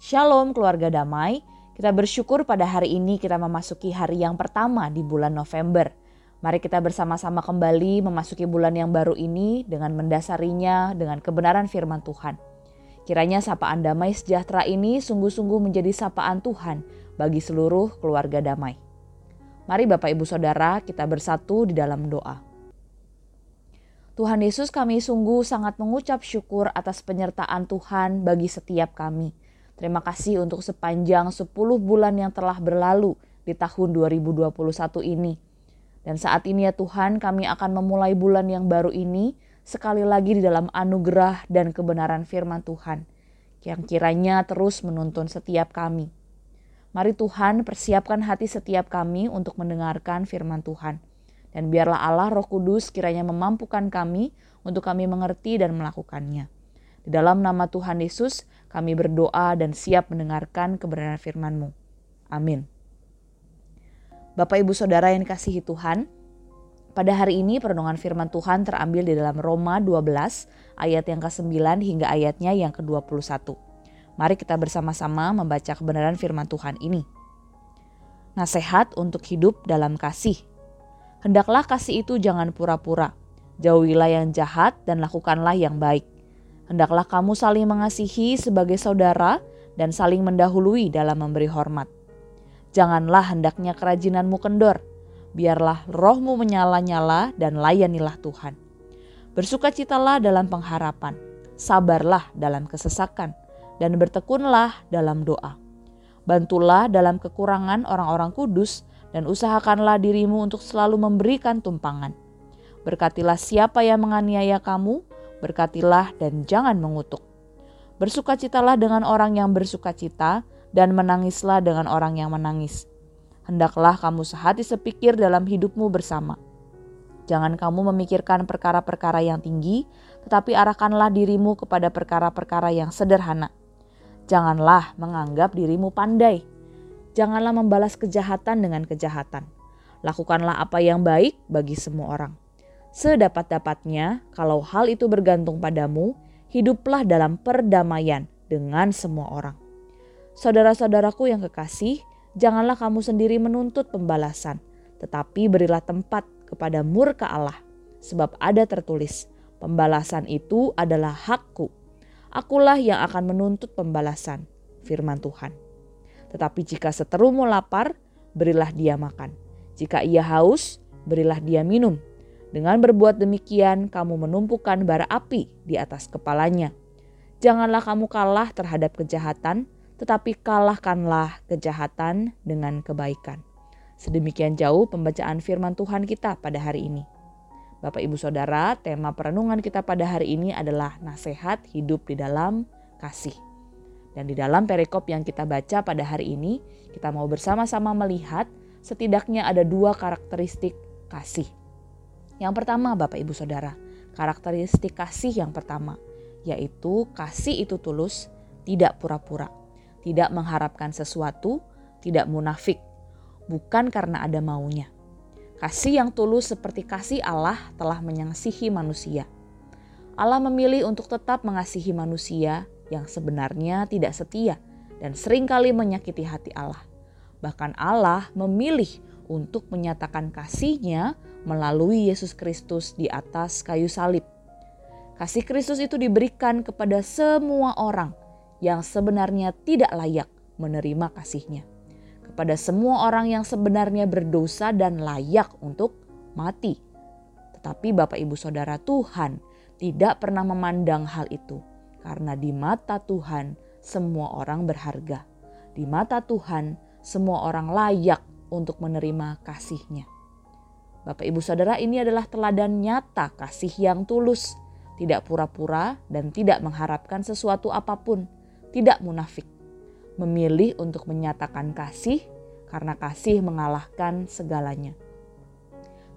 Shalom keluarga damai, kita bersyukur pada hari ini kita memasuki hari yang pertama di bulan November. Mari kita bersama-sama kembali memasuki bulan yang baru ini dengan mendasarinya dengan kebenaran firman Tuhan. Kiranya sapaan damai sejahtera ini sungguh-sungguh menjadi sapaan Tuhan bagi seluruh keluarga damai. Mari Bapak Ibu Saudara kita bersatu di dalam doa. Tuhan Yesus kami sungguh sangat mengucap syukur atas penyertaan Tuhan bagi setiap kami. Terima kasih untuk sepanjang 10 bulan yang telah berlalu di tahun 2021 ini. Dan saat ini ya Tuhan kami akan memulai bulan yang baru ini sekali lagi di dalam anugerah dan kebenaran firman Tuhan yang kiranya terus menuntun setiap kami. Mari Tuhan persiapkan hati setiap kami untuk mendengarkan firman Tuhan. Dan biarlah Allah Roh Kudus kiranya memampukan kami untuk kami mengerti dan melakukannya. Di dalam nama Tuhan Yesus, kami berdoa dan siap mendengarkan kebenaran firman-Mu. Amin. Bapak Ibu Saudara yang dikasihi Tuhan, pada hari ini perenungan firman Tuhan terambil di dalam Roma 12 ayat yang ke-9 hingga ayatnya yang ke-21. Mari kita bersama-sama membaca kebenaran firman Tuhan ini. Nasihat untuk hidup dalam kasih. Hendaklah kasih itu jangan pura-pura. Jauhilah yang jahat dan lakukanlah yang baik Hendaklah kamu saling mengasihi sebagai saudara dan saling mendahului dalam memberi hormat. Janganlah hendaknya kerajinanmu kendor, biarlah rohmu menyala-nyala dan layanilah Tuhan. Bersukacitalah dalam pengharapan, sabarlah dalam kesesakan, dan bertekunlah dalam doa. Bantulah dalam kekurangan orang-orang kudus, dan usahakanlah dirimu untuk selalu memberikan tumpangan. Berkatilah siapa yang menganiaya kamu, berkatilah dan jangan mengutuk. Bersukacitalah dengan orang yang bersukacita, dan menangislah dengan orang yang menangis. Hendaklah kamu sehati sepikir dalam hidupmu bersama. Jangan kamu memikirkan perkara-perkara yang tinggi, tetapi arahkanlah dirimu kepada perkara-perkara yang sederhana. Janganlah menganggap dirimu pandai. Janganlah membalas kejahatan dengan kejahatan. Lakukanlah apa yang baik bagi semua orang Sedapat-dapatnya, kalau hal itu bergantung padamu, hiduplah dalam perdamaian dengan semua orang. Saudara-saudaraku yang kekasih, janganlah kamu sendiri menuntut pembalasan, tetapi berilah tempat kepada murka Allah, sebab ada tertulis, pembalasan itu adalah hakku. Akulah yang akan menuntut pembalasan, firman Tuhan. Tetapi jika seterumu lapar, berilah dia makan. Jika ia haus, berilah dia minum dengan berbuat demikian, kamu menumpukan bara api di atas kepalanya. Janganlah kamu kalah terhadap kejahatan, tetapi kalahkanlah kejahatan dengan kebaikan. Sedemikian jauh pembacaan firman Tuhan kita pada hari ini. Bapak, ibu, saudara, tema perenungan kita pada hari ini adalah nasihat hidup di dalam kasih. Dan di dalam perikop yang kita baca pada hari ini, kita mau bersama-sama melihat setidaknya ada dua karakteristik kasih. Yang pertama Bapak Ibu Saudara, karakteristik kasih yang pertama yaitu kasih itu tulus, tidak pura-pura, tidak mengharapkan sesuatu, tidak munafik, bukan karena ada maunya. Kasih yang tulus seperti kasih Allah telah mengasihi manusia. Allah memilih untuk tetap mengasihi manusia yang sebenarnya tidak setia dan sering kali menyakiti hati Allah. Bahkan Allah memilih untuk menyatakan kasihnya melalui Yesus Kristus di atas kayu salib. Kasih Kristus itu diberikan kepada semua orang yang sebenarnya tidak layak menerima kasihnya. Kepada semua orang yang sebenarnya berdosa dan layak untuk mati. Tetapi Bapak Ibu Saudara Tuhan tidak pernah memandang hal itu. Karena di mata Tuhan semua orang berharga. Di mata Tuhan semua orang layak untuk menerima kasihnya. Bapak Ibu Saudara ini adalah teladan nyata kasih yang tulus, tidak pura-pura dan tidak mengharapkan sesuatu apa pun, tidak munafik. Memilih untuk menyatakan kasih karena kasih mengalahkan segalanya.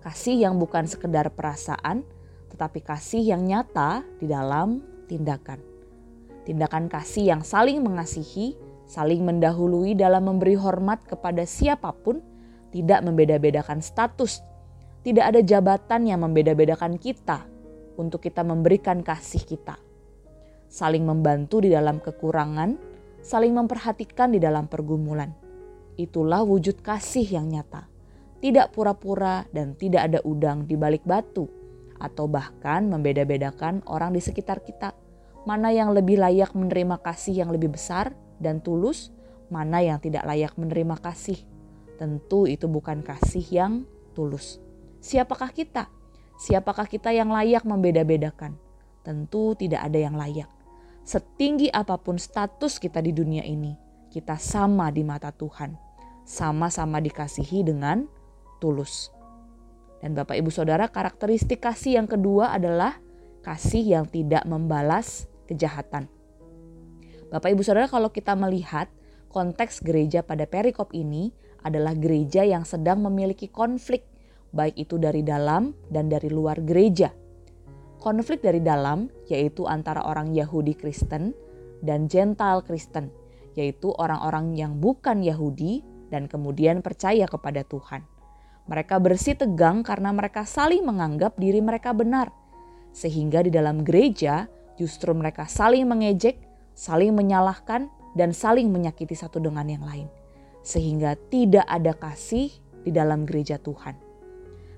Kasih yang bukan sekedar perasaan, tetapi kasih yang nyata di dalam tindakan. Tindakan kasih yang saling mengasihi, saling mendahului dalam memberi hormat kepada siapa pun, tidak membeda-bedakan status tidak ada jabatan yang membeda-bedakan kita untuk kita memberikan kasih kita. Saling membantu di dalam kekurangan, saling memperhatikan di dalam pergumulan. Itulah wujud kasih yang nyata. Tidak pura-pura dan tidak ada udang di balik batu atau bahkan membeda-bedakan orang di sekitar kita. Mana yang lebih layak menerima kasih yang lebih besar dan tulus, mana yang tidak layak menerima kasih. Tentu itu bukan kasih yang tulus. Siapakah kita? Siapakah kita yang layak membeda-bedakan? Tentu tidak ada yang layak. Setinggi apa pun status kita di dunia ini, kita sama di mata Tuhan. Sama-sama dikasihi dengan tulus. Dan Bapak Ibu Saudara, karakteristik kasih yang kedua adalah kasih yang tidak membalas kejahatan. Bapak Ibu Saudara, kalau kita melihat konteks gereja pada perikop ini adalah gereja yang sedang memiliki konflik, baik itu dari dalam dan dari luar gereja. Konflik dari dalam yaitu antara orang Yahudi Kristen dan Gentile Kristen, yaitu orang-orang yang bukan Yahudi dan kemudian percaya kepada Tuhan. Mereka bersih tegang karena mereka saling menganggap diri mereka benar, sehingga di dalam gereja justru mereka saling mengejek, saling menyalahkan, dan saling menyakiti satu dengan yang lain, sehingga tidak ada kasih di dalam gereja Tuhan.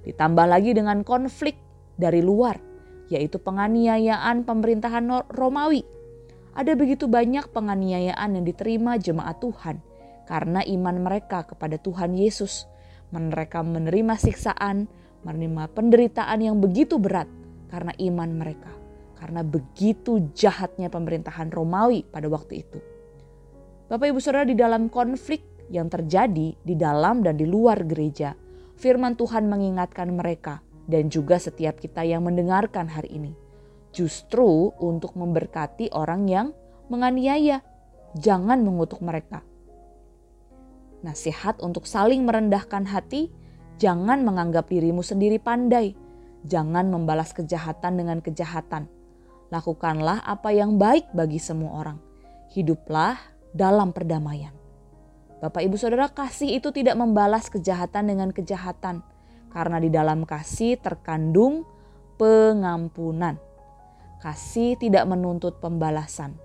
Ditambah lagi dengan konflik dari luar yaitu penganiayaan pemerintahan Romawi. Ada begitu banyak penganiayaan yang diterima jemaat Tuhan karena iman mereka kepada Tuhan Yesus. Mereka menerima siksaan, menerima penderitaan yang begitu berat karena iman mereka. Karena begitu jahatnya pemerintahan Romawi pada waktu itu. Bapak Ibu Saudara di dalam konflik yang terjadi di dalam dan di luar gereja, firman Tuhan mengingatkan mereka dan juga setiap kita yang mendengarkan hari ini. Justru untuk memberkati orang yang menganiaya, jangan mengutuk mereka. Nasihat untuk saling merendahkan hati, jangan menganggap dirimu sendiri pandai, jangan membalas kejahatan dengan kejahatan. Lakukanlah apa yang baik bagi semua orang. Hiduplah dalam perdamaian. Bapak, ibu, saudara, kasih itu tidak membalas kejahatan dengan kejahatan karena di dalam kasih terkandung pengampunan. Kasih tidak menuntut pembalasan,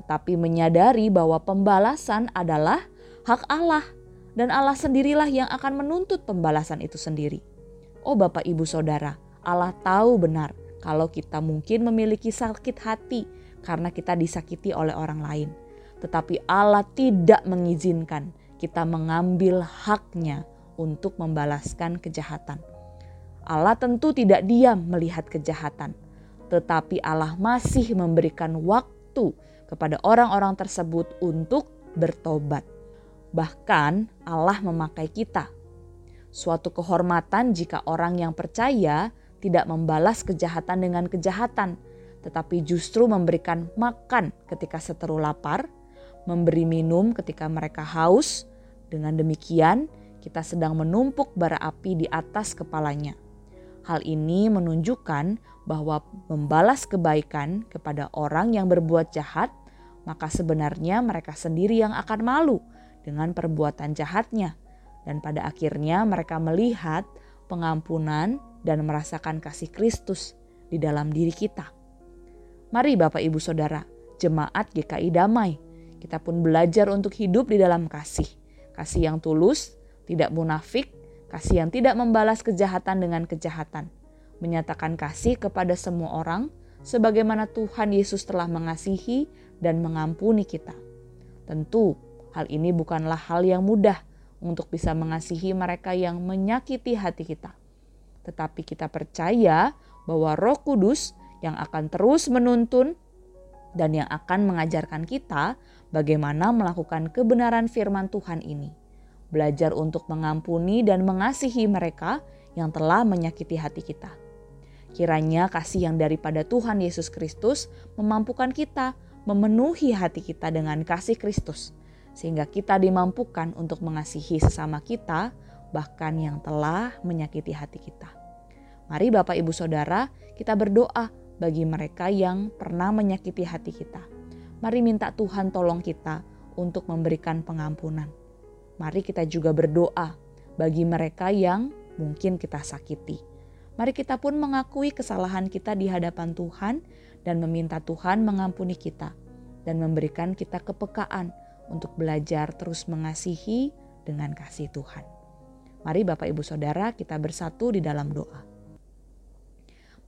tetapi menyadari bahwa pembalasan adalah hak Allah dan Allah sendirilah yang akan menuntut pembalasan itu sendiri. Oh Bapak Ibu Saudara, Allah tahu benar kalau kita mungkin memiliki sakit hati karena kita disakiti oleh orang lain. Tetapi Allah tidak mengizinkan kita mengambil haknya untuk membalaskan kejahatan. Allah tentu tidak diam melihat kejahatan, tetapi Allah masih memberikan waktu kepada orang-orang tersebut untuk bertobat. Bahkan Allah memakai kita. Suatu kehormatan jika orang yang percaya tidak membalas kejahatan dengan kejahatan, tetapi justru memberikan makan ketika seteru lapar, memberi minum ketika mereka haus. Dengan demikian, kita sedang menumpuk bara api di atas kepalanya. Hal ini menunjukkan bahwa membalas kebaikan kepada orang yang berbuat jahat, maka sebenarnya mereka sendiri yang akan malu dengan perbuatan jahatnya, dan pada akhirnya mereka melihat pengampunan dan merasakan kasih Kristus di dalam diri kita. Mari, Bapak, Ibu, Saudara, jemaat GKI Damai, kita pun belajar untuk hidup di dalam kasih, kasih yang tulus tidak munafik, kasih yang tidak membalas kejahatan dengan kejahatan, menyatakan kasih kepada semua orang sebagaimana Tuhan Yesus telah mengasihi dan mengampuni kita. Tentu, hal ini bukanlah hal yang mudah untuk bisa mengasihi mereka yang menyakiti hati kita. Tetapi kita percaya bahwa Roh Kudus yang akan terus menuntun dan yang akan mengajarkan kita bagaimana melakukan kebenaran firman Tuhan ini belajar untuk mengampuni dan mengasihi mereka yang telah menyakiti hati kita. Kiranya kasih yang daripada Tuhan Yesus Kristus memampukan kita memenuhi hati kita dengan kasih Kristus, sehingga kita dimampukan untuk mengasihi sesama kita, bahkan yang telah menyakiti hati kita. Mari, Bapak, Ibu, Saudara, kita berdoa bagi mereka yang pernah menyakiti hati kita. Mari minta Tuhan tolong kita untuk memberikan pengampunan mari kita juga berdoa bagi mereka yang mungkin kita sakiti. Mari kita pun mengakui kesalahan kita di hadapan Tuhan dan meminta Tuhan mengampuni kita dan memberikan kita kepekaan untuk belajar terus mengasihi dengan kasih Tuhan. Mari Bapak Ibu Saudara kita bersatu di dalam doa.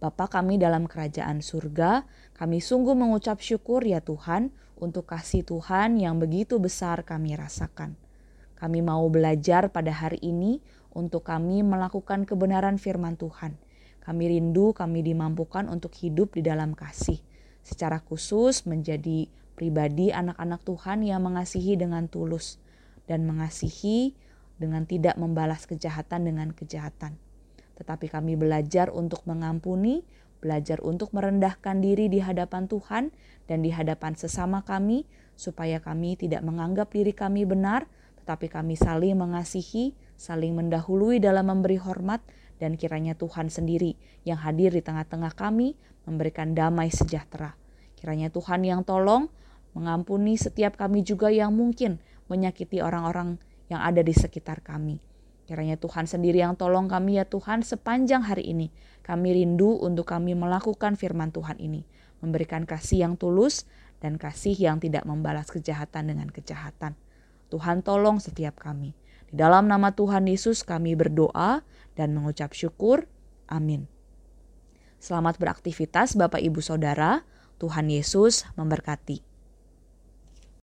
Bapa kami dalam kerajaan surga, kami sungguh mengucap syukur ya Tuhan untuk kasih Tuhan yang begitu besar kami rasakan. Kami mau belajar pada hari ini untuk kami melakukan kebenaran firman Tuhan. Kami rindu kami dimampukan untuk hidup di dalam kasih, secara khusus menjadi pribadi anak-anak Tuhan yang mengasihi dengan tulus dan mengasihi dengan tidak membalas kejahatan dengan kejahatan tetapi kami belajar untuk mengampuni, belajar untuk merendahkan diri di hadapan Tuhan dan di hadapan sesama kami, supaya kami tidak menganggap diri kami benar, tetapi kami saling mengasihi, saling mendahului dalam memberi hormat, dan kiranya Tuhan sendiri yang hadir di tengah-tengah kami memberikan damai sejahtera. Kiranya Tuhan yang tolong mengampuni setiap kami juga yang mungkin menyakiti orang-orang yang ada di sekitar kami. Kiranya Tuhan sendiri yang tolong kami ya Tuhan sepanjang hari ini. Kami rindu untuk kami melakukan firman Tuhan ini. Memberikan kasih yang tulus dan kasih yang tidak membalas kejahatan dengan kejahatan. Tuhan tolong setiap kami. Di dalam nama Tuhan Yesus kami berdoa dan mengucap syukur. Amin. Selamat beraktivitas Bapak Ibu Saudara. Tuhan Yesus memberkati.